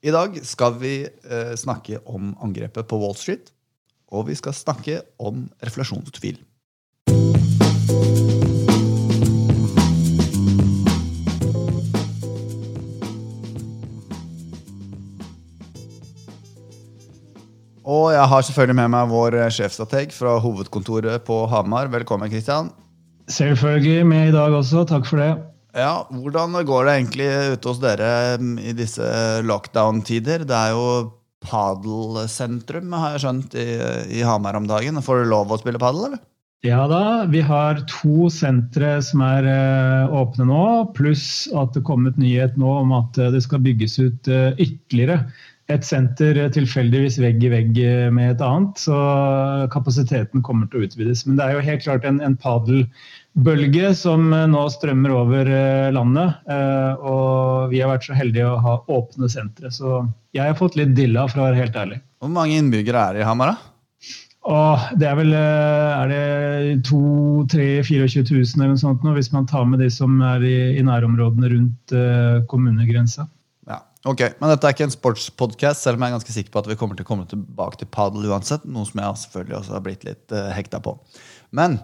I dag skal vi eh, snakke om angrepet på Wall Street. Og vi skal snakke om reflasjonstvil. Og jeg har selvfølgelig med meg vår sjefstrateg fra hovedkontoret på Hamar. Velkommen, Kristian. Selvfølgelig med i dag også. Takk for det. Ja, Hvordan går det egentlig ute hos dere i disse lockdown-tider? Det er jo padelsentrum, har jeg skjønt, i, i Hamar om dagen. Får du lov å spille padel, eller? Ja da, vi har to sentre som er uh, åpne nå, pluss at det kom et nyhet nå om at uh, det skal bygges ut uh, ytterligere et senter tilfeldigvis vegg i vegg med et annet. Så kapasiteten kommer til å utvides. Men det er jo helt klart en, en padelbølge som nå strømmer over eh, landet. Eh, og vi har vært så heldige å ha åpne sentre. Så jeg har fått litt dilla, for å være helt ærlig. Hvor mange innbyggere er det i Hamar, da? Åh, det er vel eh, er det 2 3 24 000 eller noe sånt nå, hvis man tar med de som er i, i nærområdene rundt uh, kommunegrensa. Ok, Men dette er ikke en sportspodkast, selv om jeg er ganske sikker på at vi kommer til å komme tilbake til padel uansett. Noe som jeg selvfølgelig også har blitt litt uh, hekta på. Men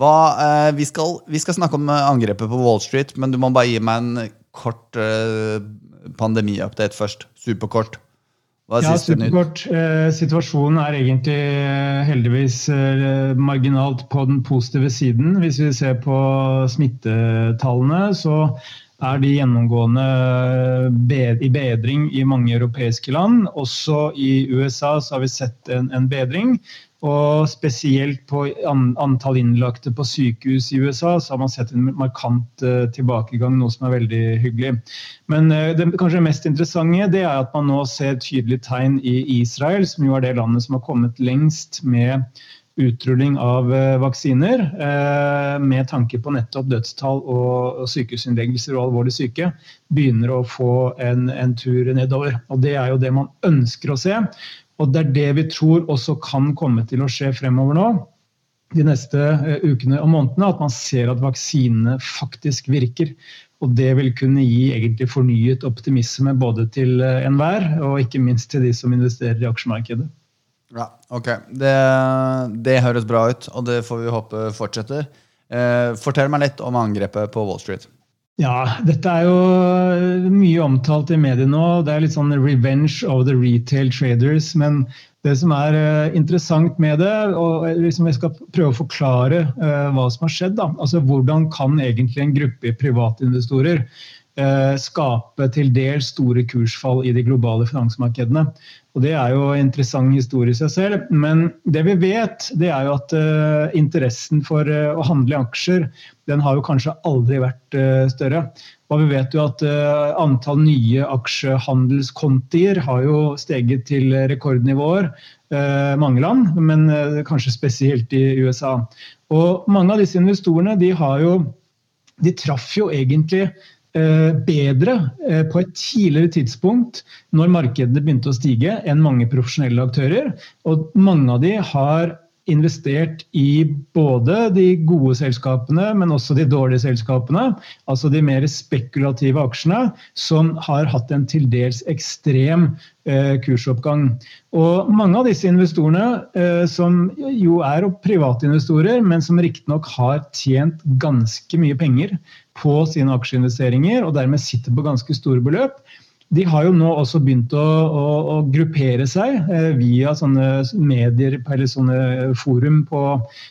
hva, uh, vi, skal, vi, skal, snakke om angrepet på Wall Street, men du må bare gi meg en kort uh, pandemiupdate først. Superkort. Hva er ja, siste superkort. Eh, situasjonen er egentlig heldigvis eh, marginalt på den positive siden. Hvis vi ser på smittetallene, så er de gjennomgående i bedring i mange europeiske land. Også i USA så har vi sett en, en bedring. Og spesielt på antall innlagte på sykehus i USA så har man sett en markant uh, tilbakegang, noe som er veldig hyggelig. Men uh, det kanskje mest interessante det er at man nå ser tydelige tegn i Israel, som jo er det landet som har kommet lengst med utrulling av eh, vaksiner eh, med tanke på nettopp dødstall og sykehusinnleggelser og alvorlig syke, begynner å få en, en, tur nedover. Og Det er jo det man ønsker å se. Og det er det vi tror også kan komme til å skje fremover nå. De neste eh, ukene og månedene, At man ser at vaksinene faktisk virker. Og det vil kunne gi egentlig fornyet optimisme både til enhver, og ikke minst til de som investerer i aksjemarkedet. Ja, ok. Det, det, høres bra ut, og det får vi håpe fortsetter. Eh, fortell meg litt om angrepet på Wall Street. Ja, dette er jo mye omtalt i mediene nå. Det er litt sånn 'revenge of the retail traders'. Men det som er uh, interessant med det, og liksom jeg skal prøve å forklare hva som har skjedd. Da. Altså Hvordan kan egentlig en gruppe privatinvestorer skape til dels store kursfall i de globale finansmarkedene? Og Det er jo interessant historie i seg selv. Men det vi vet, det er jo at uh, interessen for uh, å handle i aksjer den har jo kanskje aldri vært uh, større. Og vi vet jo at antall nye aksjehandelskontier har jo steget til rekordnivåer. mange land, men kanskje spesielt i USA. Og mange av disse investorene de har jo de traff jo egentlig Eh, bedre eh, på et tidligere tidspunkt når markedene begynte å stige, enn mange profesjonelle aktører. Og mange av de har investert i både de gode selskapene, men også de dårlige selskapene. Altså de mer spekulative aksjene, som har hatt en til dels ekstrem eh, kursoppgang. Og mange av disse investorene, eh, som jo er private investorer, men som riktignok har tjent ganske mye penger på sine aksjeinvesteringer, og dermed sitter på ganske store beløp, de har jo nå også begynt å, å, å gruppere seg eh, via sånne medier eller sånne forum på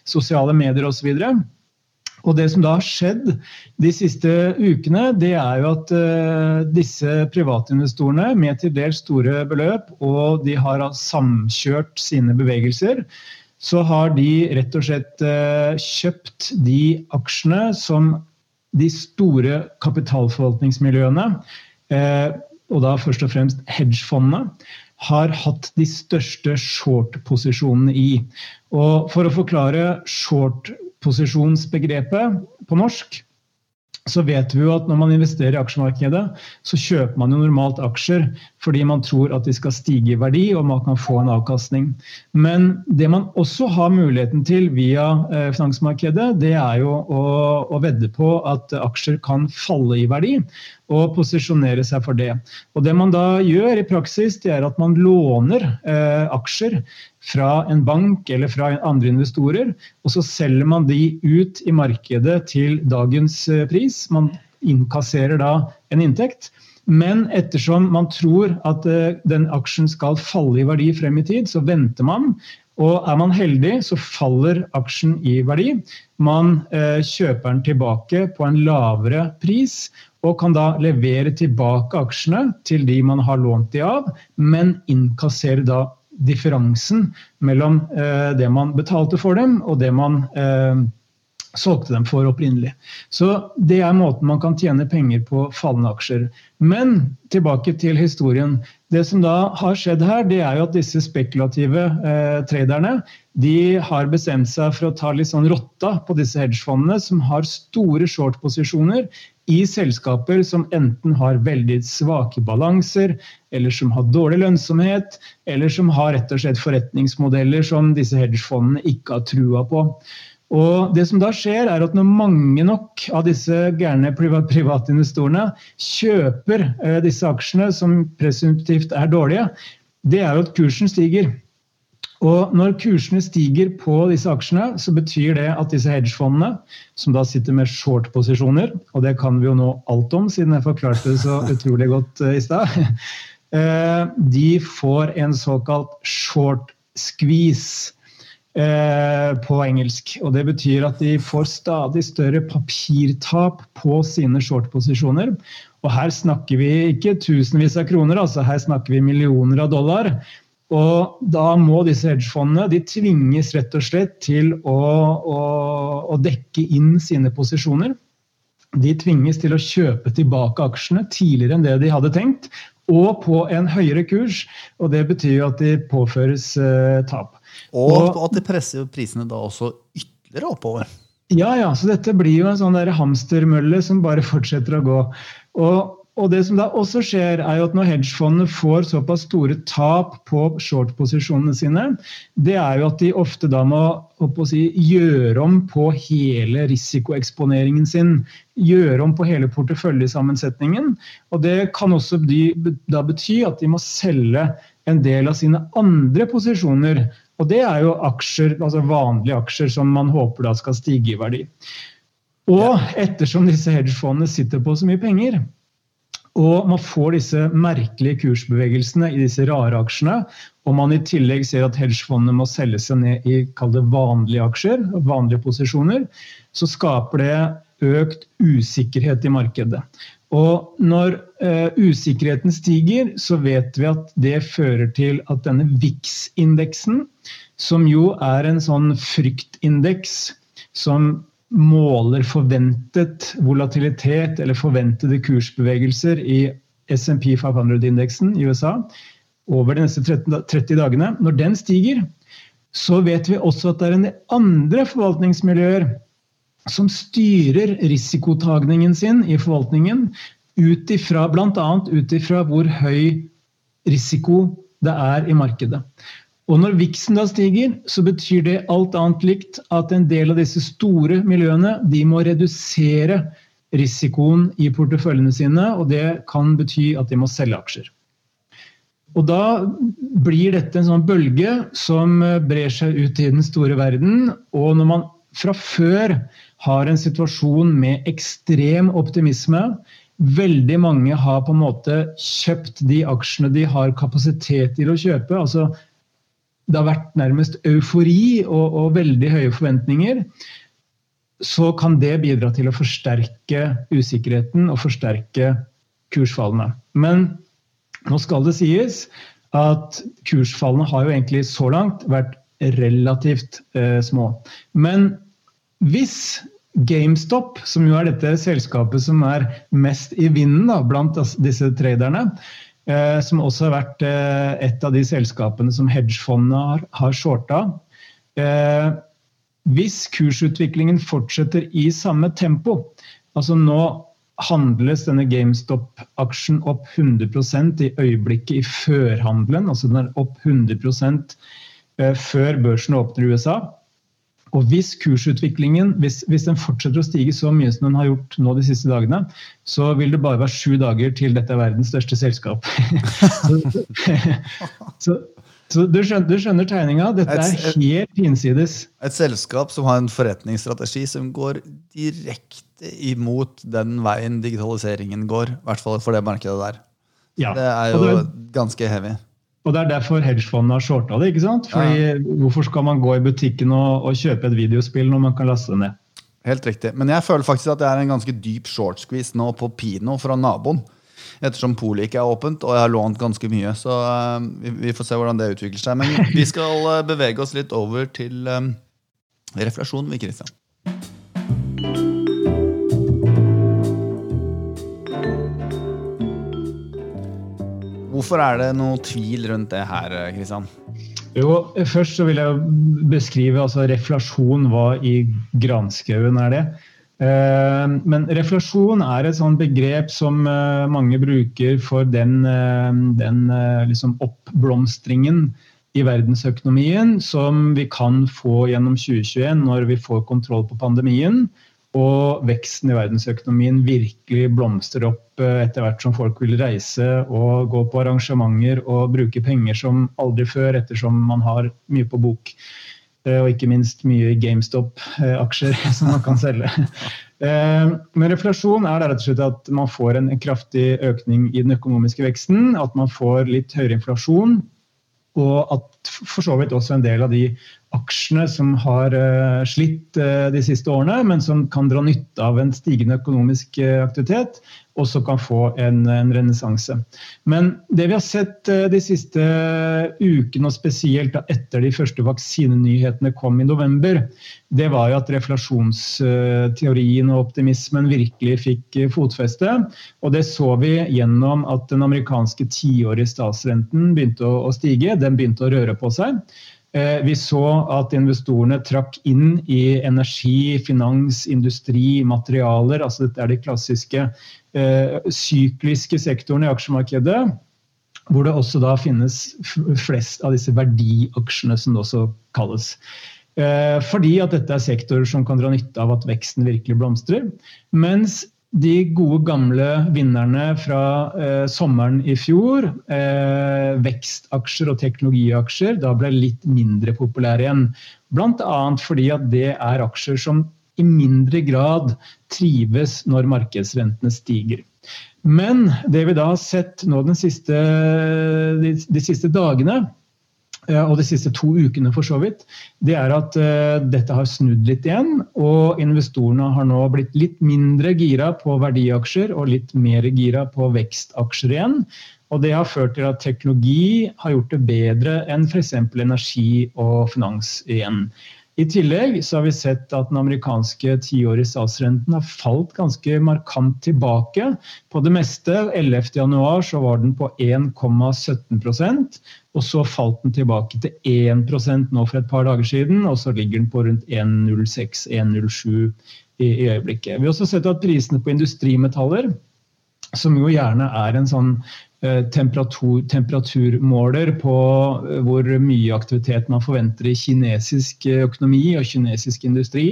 sosiale medier osv. Og, det som da har skjedd de siste ukene, det er jo at uh, disse privatinvestorene med til dels store beløp, og de har samkjørt sine bevegelser, så har de rett og slett uh, kjøpt de aksjene som de store kapitalforvaltningsmiljøene uh, og da først og fremst hedgefondene, har hatt de største short-posisjonene i. Og for å forklare short-posisjonsbegrepet på norsk, så vet vi jo at når man investerer i aksjemarkedet, så kjøper man jo normalt aksjer fordi man tror at de skal stige i verdi og man kan få en avkastning. Men det man også har muligheten til via eh, finansmarkedet, det er jo å, å vedde på at aksjer kan falle i verdi. Og posisjonere seg for det. Og Det man da gjør i praksis, det er at man låner eh, aksjer fra en bank eller fra andre investorer, og så selger man de ut i markedet til dagens eh, pris. Man innkasserer da en inntekt. Men ettersom man tror at eh, den aksjen skal falle i verdi frem i tid, så venter man. Og er man heldig, så faller aksjen i verdi. Man eh, kjøper den tilbake på en lavere pris, og kan da levere tilbake aksjene til de man har lånt de av, men innkasserer da differansen mellom eh, det man betalte for dem, og det man eh, solgte dem for opprinnelig. Så det er måten man kan tjene penger på fallende aksjer. Men tilbake til historien. Det som da har skjedd her, det er jo at disse spekulative eh, traderne de har bestemt seg for å ta litt sånn rotta på disse hedgefondene, som har store short-posisjoner i selskaper som enten har veldig svake balanser, eller som har dårlig lønnsomhet, eller som har rett og slett forretningsmodeller som disse hedgefondene ikke har trua på. Og det som da skjer er at Når mange nok av disse gærne privatinvestorene kjøper eh, disse aksjene, som presumptivt er dårlige, det er jo at kursen stiger. Og Når kursene stiger på disse aksjene, så betyr det at disse hedgefondene, som da sitter med short-posisjoner, og det kan vi jo nå alt om, siden jeg forklarte det så utrolig godt eh, i stad, eh, de får en såkalt short squeeze. Eh, på engelsk. Og Det betyr at de får stadig større papirtap på sine short-posisjoner. Og her snakker vi ikke tusenvis av kroner, altså her snakker vi millioner av dollar. Og da må disse hedgefondene de tvinges rett og slett til å, å, å dekke inn sine posisjoner. De tvinges til å kjøpe tilbake aksjene tidligere enn det de hadde tenkt, og på en høyere kurs. og Det betyr jo at de påføres eh, tap. Og, og at det presser prisene da også ytterligere oppover. Ja, ja. Så dette blir jo en sånn der hamstermølle som bare fortsetter å gå. Og, og det som da også skjer, er jo at når hedgefondene får såpass store tap på short-posisjonene sine, det er jo at de ofte da må si, gjøre om på hele risikoeksponeringen sin. Gjøre om på hele porteføljesammensetningen. Og det kan også da bety at de må selge en del av sine andre posisjoner og det er jo aksjer, altså vanlige aksjer som man håper da skal stige i verdi. Og ettersom disse hedgefondene sitter på så mye penger, og man får disse merkelige kursbevegelsene i disse rare aksjene, og man i tillegg ser at hedgefondene må selge seg ned i vanlige aksjer, vanlige posisjoner, så skaper det økt usikkerhet i markedet. Og når uh, usikkerheten stiger, så vet vi at det fører til at denne VIX-indeksen, som jo er en sånn fryktindeks som måler forventet volatilitet eller forventede kursbevegelser i SMP 500-indeksen i USA over de neste 30, 30 dagene, når den stiger, så vet vi også at det er en andre forvaltningsmiljøer som styrer risikotagningen sin i forvaltningen ut ifra bl.a. hvor høy risiko det er i markedet. Og Når viksen da stiger, så betyr det alt annet likt at en del av disse store miljøene de må redusere risikoen i porteføljene sine, og det kan bety at de må selge aksjer. Og Da blir dette en sånn bølge som brer seg ut i den store verden. Og når man fra før har en situasjon med ekstrem optimisme. Veldig mange har på en måte kjøpt de aksjene de har kapasitet til å kjøpe. altså Det har vært nærmest eufori og, og veldig høye forventninger. Så kan det bidra til å forsterke usikkerheten og forsterke kursfallene. Men nå skal det sies at kursfallene har jo egentlig så langt vært relativt eh, små. Men hvis GameStop, som jo er dette selskapet som er mest i vinden da, blant disse traderne, eh, som også har vært eh, et av de selskapene som hedgefondene har, har shorta eh, Hvis kursutviklingen fortsetter i samme tempo altså Nå handles denne GameStop-aksjen opp 100% i øyeblikket i førhandelen. altså Den er opp 100 eh, før børsen åpner i USA. Og hvis kursutviklingen hvis, hvis, den fortsetter å stige så mye som den har gjort nå de siste dagene, så vil det bare være sju dager til dette er verdens største selskap. så, så, så du, skjønner, du skjønner, tegninga. Dette er helt hinsides. Et selskap som har en forretningsstrategi som går direkte imot den veien digitaliseringen går. I hvert fall for det markedet der. Ja, det er jo det, ganske heavy. Og Det er derfor hedgefondene har shorta det. ikke sant? Fordi ja. Hvorfor skal man gå i butikken og, og, kjøpe et videospill når man kan laste det ned? Helt riktig. Men jeg føler faktisk at det er en ganske dyp short squeeze nå på Pino fra naboen. Ettersom polet ikke er åpent, og jeg har lånt ganske mye. Så uh, vi, vi, får se hvordan det utvikler seg. Men vi skal uh, bevege oss litt over til um, reflasjon, vi, Christian. Hvorfor er det noe tvil rundt det her, Kristian? Jo, Først så vil jeg beskrive altså reflasjon. Hva i granskauen er det? Eh, men reflasjon er et sånt begrep som eh, mange bruker for den, eh, den liksom oppblomstringen i verdensøkonomien som vi kan få gjennom 2021 når vi får kontroll på pandemien og veksten i verdensøkonomien virkelig blomstrer opp eh, etter hvert som folk vil reise og gå på arrangementer og bruke penger som aldri før, ettersom man har mye på bok. Eh, og ikke minst mye GameStop-aksjer som man kan selge. Eh, men reflasjon er rett og slett at man får en kraftig økning i den økonomiske veksten. At man får litt høyere inflasjon. Og at for så vidt også en del av de aksjene som har uh, slitt uh, de siste årene, men som kan dra nytte av en stigende økonomisk uh, aktivitet, også kan få en, en renessanse. Men det vi har sett de siste ukene, og spesielt etter de første vaksinenyhetene kom i november, det var jo at reflasjonsteorien og optimismen virkelig fikk fotfeste. Og det så vi gjennom at den amerikanske tiårige statsrenten begynte å, å stige. Den begynte å røre på seg. Eh, vi så at investorene trakk inn i energi, finans, industri, materialer. altså Dette er de klassiske eh, sykliske sektorene i aksjemarkedet. Hvor det også da finnes flest av disse verdiaksjene, som det også kalles. Eh, fordi at dette er sektorer som kan dra nytte av at veksten virkelig blomstrer. Mens de gode, gamle vinnerne fra eh, sommeren i fjor, eh, vekstaksjer og teknologiaksjer, da ble litt mindre populære igjen. Bl.a. fordi at det er aksjer som i mindre grad trives når markedsrentene stiger. Men det vi da har sett nå siste, de, de siste dagene, og de siste to ukene for så vidt, det er at uh, dette har snudd litt igjen. Og investorene har nå blitt litt mindre gira på verdiaksjer og litt mer gira på vekstaksjer igjen. Og det har ført til at teknologi har gjort det bedre enn f.eks. energi og finans igjen. I tillegg så har vi sett at den amerikanske tiårige statsrenten har falt ganske markant tilbake. På det meste 11.1 så var den på 1,17% og så falt den tilbake til 1% nå for et par dager siden, og så ligger den på rundt 1,06-1,07 i, i øyeblikket. Vi har også sett at prisene på industrimetaller, som jo gjerne er en sånn temperatur, temperaturmåler på eh, hvor mye aktivitet man forventer i kinesisk eh, økonomi og kinesisk industri,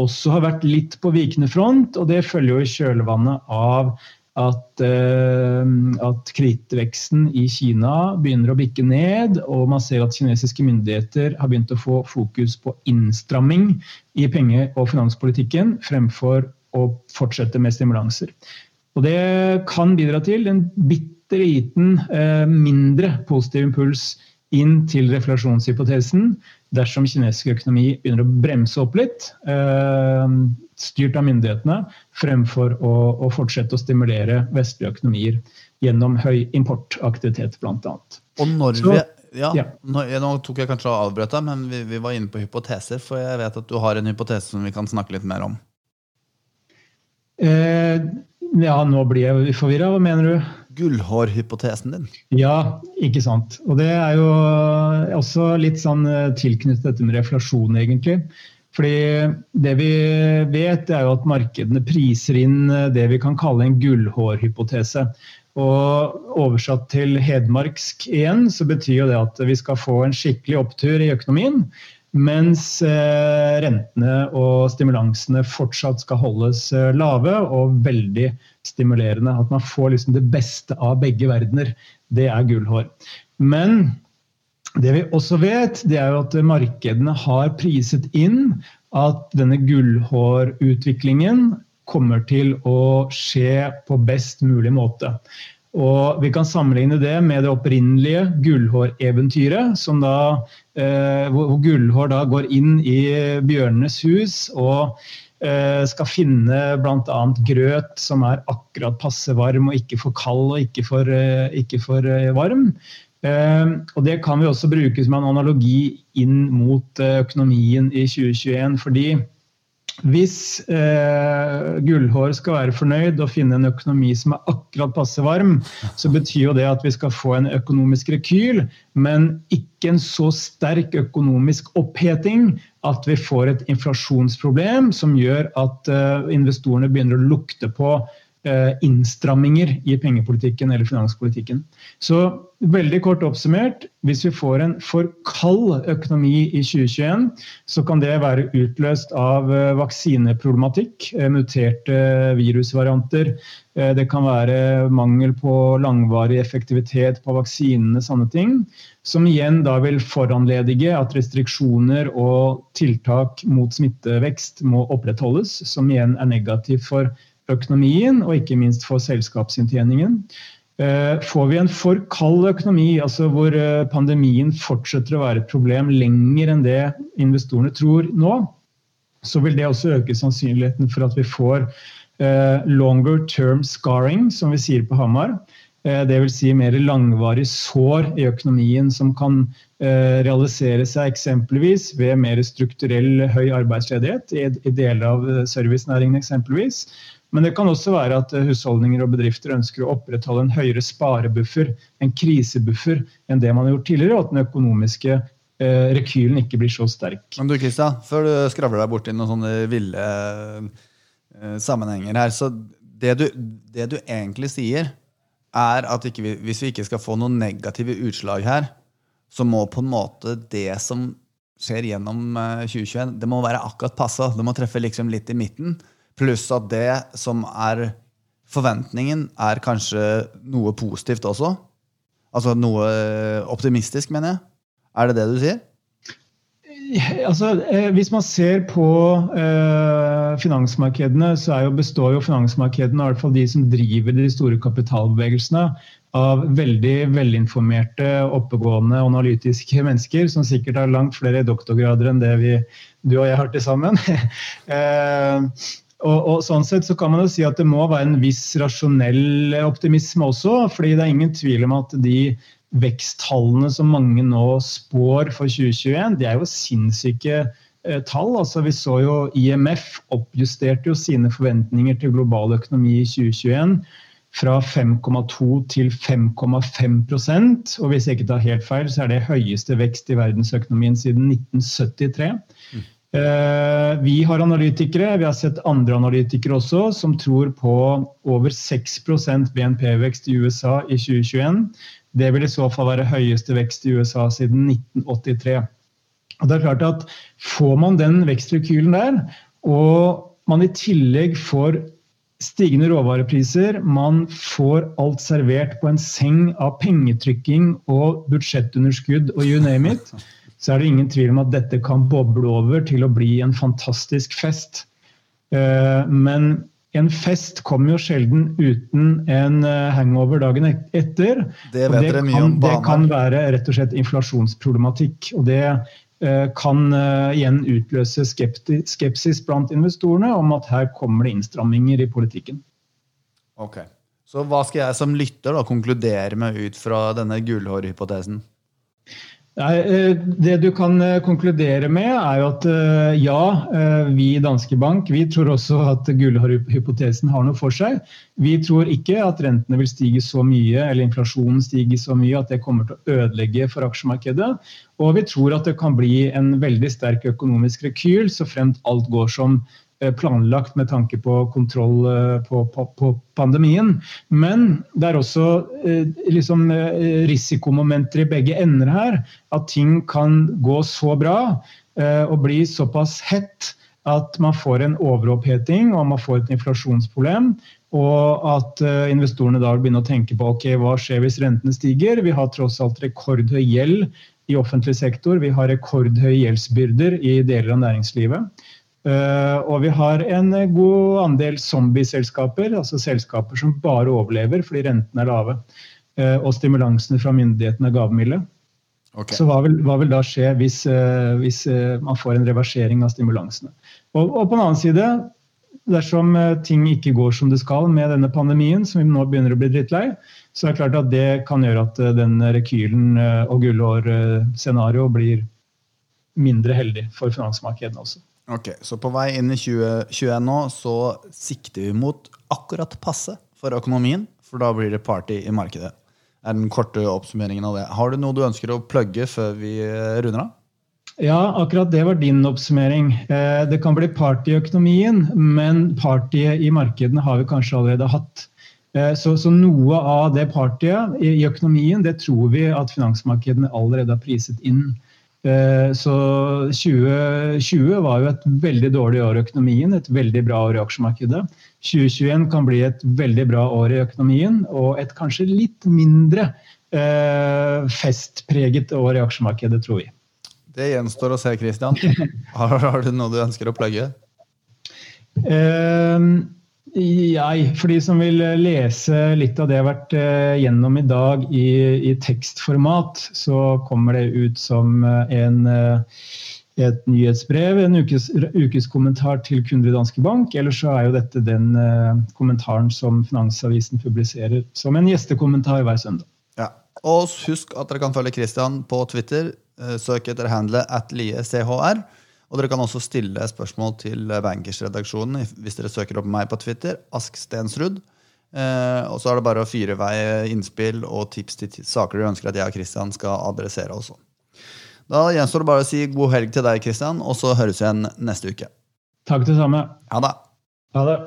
også har vært litt på vikende front. Og det følger jo i kjølvannet av at, at kredittveksten i Kina begynner å bikke ned, og man ser at kinesiske myndigheter har begynt å få fokus på innstramming i penge- og finanspolitikken fremfor å fortsette med stimulanser. Og det kan bidra til en bitte liten eh, mindre positiv impuls inn til reflasjonshypotesen dersom kinesisk økonomi begynner å bremse opp litt, eh, styrt av myndighetene, fremfor å, å fortsette å stimulere vestlige økonomier gjennom høy importaktivitet, bl.a. Og når vi ja, ja. Nå, nå, tok jeg kanskje å avbrøt deg, men vi, vi, var inne på hypoteser. For jeg vet at du har en hypotese som vi kan snakke litt mer om. Eh, ja, nå blir jeg forvirra. Hva mener du? Gullhårhypotesen din. Ja, ikke sant. Og det er jo også litt sånn eh, tilknyttet dette med reflasjon, egentlig. Fordi det vi vet, er jo at markedene priser inn eh, det vi kan kalle en gullhårhypotese. Og oversatt til hedmarksk igjen, så betyr jo det at vi skal få en skikkelig opptur i økonomien. Mens rentene og stimulansene fortsatt skal holdes lave og veldig stimulerende. At man får liksom det beste av begge verdener. Det er gullhår. Men det vi også vet, det er jo at markedene har priset inn at denne gullhårutviklingen kommer til å skje på best mulig måte. Og Vi kan sammenligne det med det opprinnelige gullhåreventyret, eh, hvor gullhår da går inn i bjørnenes hus og eh, skal finne bl.a. grøt som er akkurat passe varm og ikke for kald og ikke for, eh, ikke for eh, varm. Ehm, og Det kan vi også bruke som en analogi inn mot eh, økonomien i 2021. fordi hvis eh, Gullhår skal være fornøyd og finne en økonomi som er akkurat passe varm, så betyr jo det at vi skal få en økonomisk rekyl, men ikke en så sterk økonomisk oppheting at vi får et inflasjonsproblem som gjør at eh, investorene begynner å lukte på innstramminger i pengepolitikken eller finanspolitikken. Så veldig kort oppsummert, hvis vi får en for kald økonomi i 2021, så kan det være utløst av eh, vaksineproblematikk, eh, muterte virusvarianter. Det kan være mangel på langvarig effektivitet på vaksinene, sånne ting. Som igjen da vil foranledige at restriksjoner og tiltak mot smittevekst må opprettholdes, som igjen er negativt for økonomien, og ikke minst for selskapsinntjeningen. Eh, får vi en for kald økonomi, altså hvor eh, pandemien fortsetter å være et problem lenger enn det investorene tror nå, så vil det også øke sannsynligheten for at vi får eh, longer term scarring, som vi sier på Hamar. Dvs. Si mer langvarig sår i økonomien som kan realisere seg eksempelvis ved mer strukturell høy arbeidsledighet i deler av servicenæringen eksempelvis. Men det kan også være at eh, husholdninger og bedrifter ønsker å opprettholde en høyere sparebuffer, en krisebuffer, enn det man har gjort tidligere, og at den økonomiske eh, rekylen ikke blir så sterk. Men du Kristian, før du skravler deg borti noen sånne ville eh, sammenhenger her, så det du, det du, egentlig sier, er at vi, hvis vi ikke skal få noen negative utslag her, så må på en måte det som skjer gjennom 2021, eh, det må være akkurat passe. Det må treffe liksom litt i midten. Pluss at det som er forventningen, er kanskje noe positivt også. Altså noe optimistisk, mener jeg. Er det det du sier? Altså, eh, hvis man ser på eh, finansmarkedene, så jo, består jo finansmarkedene, i hvert fall de som driver de store kapitalbevegelsene, av veldig velinformerte, oppegående, analytiske mennesker som sikkert har langt flere doktorgrader enn det vi, du og jeg har til sammen. eh, og, og, sånn sett så kan man jo si at det må være en viss rasjonell optimisme også. fordi det er ingen tvil om at de veksttallene som mange nå spår for 2021, de er jo sinnssyke eh, tall. Altså, vi så jo IMF oppjusterte jo sine forventninger til global økonomi i 2021 fra 5,2 til 5,5 Og hvis jeg ikke tar helt feil, så er det høyeste vekst i verdensøkonomien siden 1973. Mm. Eh, vi har analytikere, vi har sett andre analytikere også, som tror på over 6% BNP-vekst i USA i 2021. Det vil i så fall være høyeste vekst i USA siden 1983. Og det er klart at Får man den vekstrekylen der, og man i tillegg får stigende råvarepriser, man får alt servert på en seng av pengetrykking og budsjettunderskudd og you name it, så er det ingen tvil om at dette kan boble over til å bli en fantastisk fest. Eh, men en fest kommer jo sjelden uten en eh, hangover dagen etter. Det vet dere mye om Det kan være rett og slett inflasjonsproblematikk. og det eh, kan igjen utløse skepsis blant investorene om at her kommer det innstramminger i politikken. Ok, Så hva skal jeg som lytter da konkludere med ut fra denne gullhårhypotesen? Eh, det du kan eh, konkludere med, er jo at eh, ja, vi i Danske Bank vi tror også at gullhypotesen har noe for seg. Vi tror ikke at rentene vil stige så mye, eller inflasjonen stiger så mye at det kommer til å ødelegge for aksjemarkedet. Og vi tror at det kan bli en veldig sterk økonomisk rekyl så fremt alt går som planlagt med tanke på kontroll eh, på, på, på pandemien. Men det er også eh, liksom, risikomomenter i begge ender her. At ting kan gå så bra eh, å bli såpass hett at man får en overoppheting og man får et inflasjonsproblem. Og at investorene da begynner å tenke på ok, hva skjer hvis rentene stiger. Vi har tross alt rekordhøy gjeld i offentlig sektor. Vi har rekordhøye gjeldsbyrder i deler av næringslivet. Uh, og vi har en god andel zombieselskaper, altså selskaper som bare overlever fordi rentene er lave. Uh, og stimulansene fra myndighetene er gavmilde. Okay. Så hva vil, hva vil, da skje hvis, hvis man får en reversering av stimulansene? Og, og, på den annen side, dersom ting ikke går som det skal med denne pandemien, som vi nå begynner å bli drittlei, så er det klart at det kan gjøre at den rekylen og gullår-scenarioet blir mindre heldig for finansmarkedene også. Ok, Så på vei inn i 2021 nå, så sikter vi mot akkurat passe for økonomien. For da blir det party i markedet. er den korte oppsummeringen av det. Har du noe du ønsker å plugge før vi eh, runder av? Ja, akkurat det var din oppsummering. Eh, det kan bli party i økonomien, men partyet i markedene har vi kanskje allerede hatt. Eh, så, så, noe av det partyet i økonomien det tror vi at finansmarkedene allerede har priset inn. Eh, så 2020 var jo et veldig dårlig år i økonomien, et veldig bra år i aksjemarkedet. 2021 kan bli et veldig bra år i økonomien og et kanskje litt mindre eh, festpreget år i aksjemarkedet, tror vi. Det gjenstår å se, Christian. Har, du noe du ønsker å plugge? Eh, jeg, for de som vil eh, lese litt av det jeg har vært eh, gjennom i dag i, i tekstformat, så kommer det ut som eh, en, et nyhetsbrev, en ukes, ukeskommentar til kunder i Danske Bank. Eller så er jo dette den kommentaren som Finansavisen publiserer som en gjestekommentar hver søndag. Ja. Og husk at dere kan følge Christian på Twitter. Søk etter handlet at liechr. Og dere kan også stille spørsmål til Bankers-redaksjonen hvis dere søker opp meg på Twitter. Ask Stensrud. Eh, og så er det bare å fyre i vei innspill og tips til saker dere ønsker at jeg og Kristian skal adressere også. Da gjenstår det bare å si god helg til deg, Kristian, og så høres vi igjen neste uke. Takk det samme. Ha det. Ha det.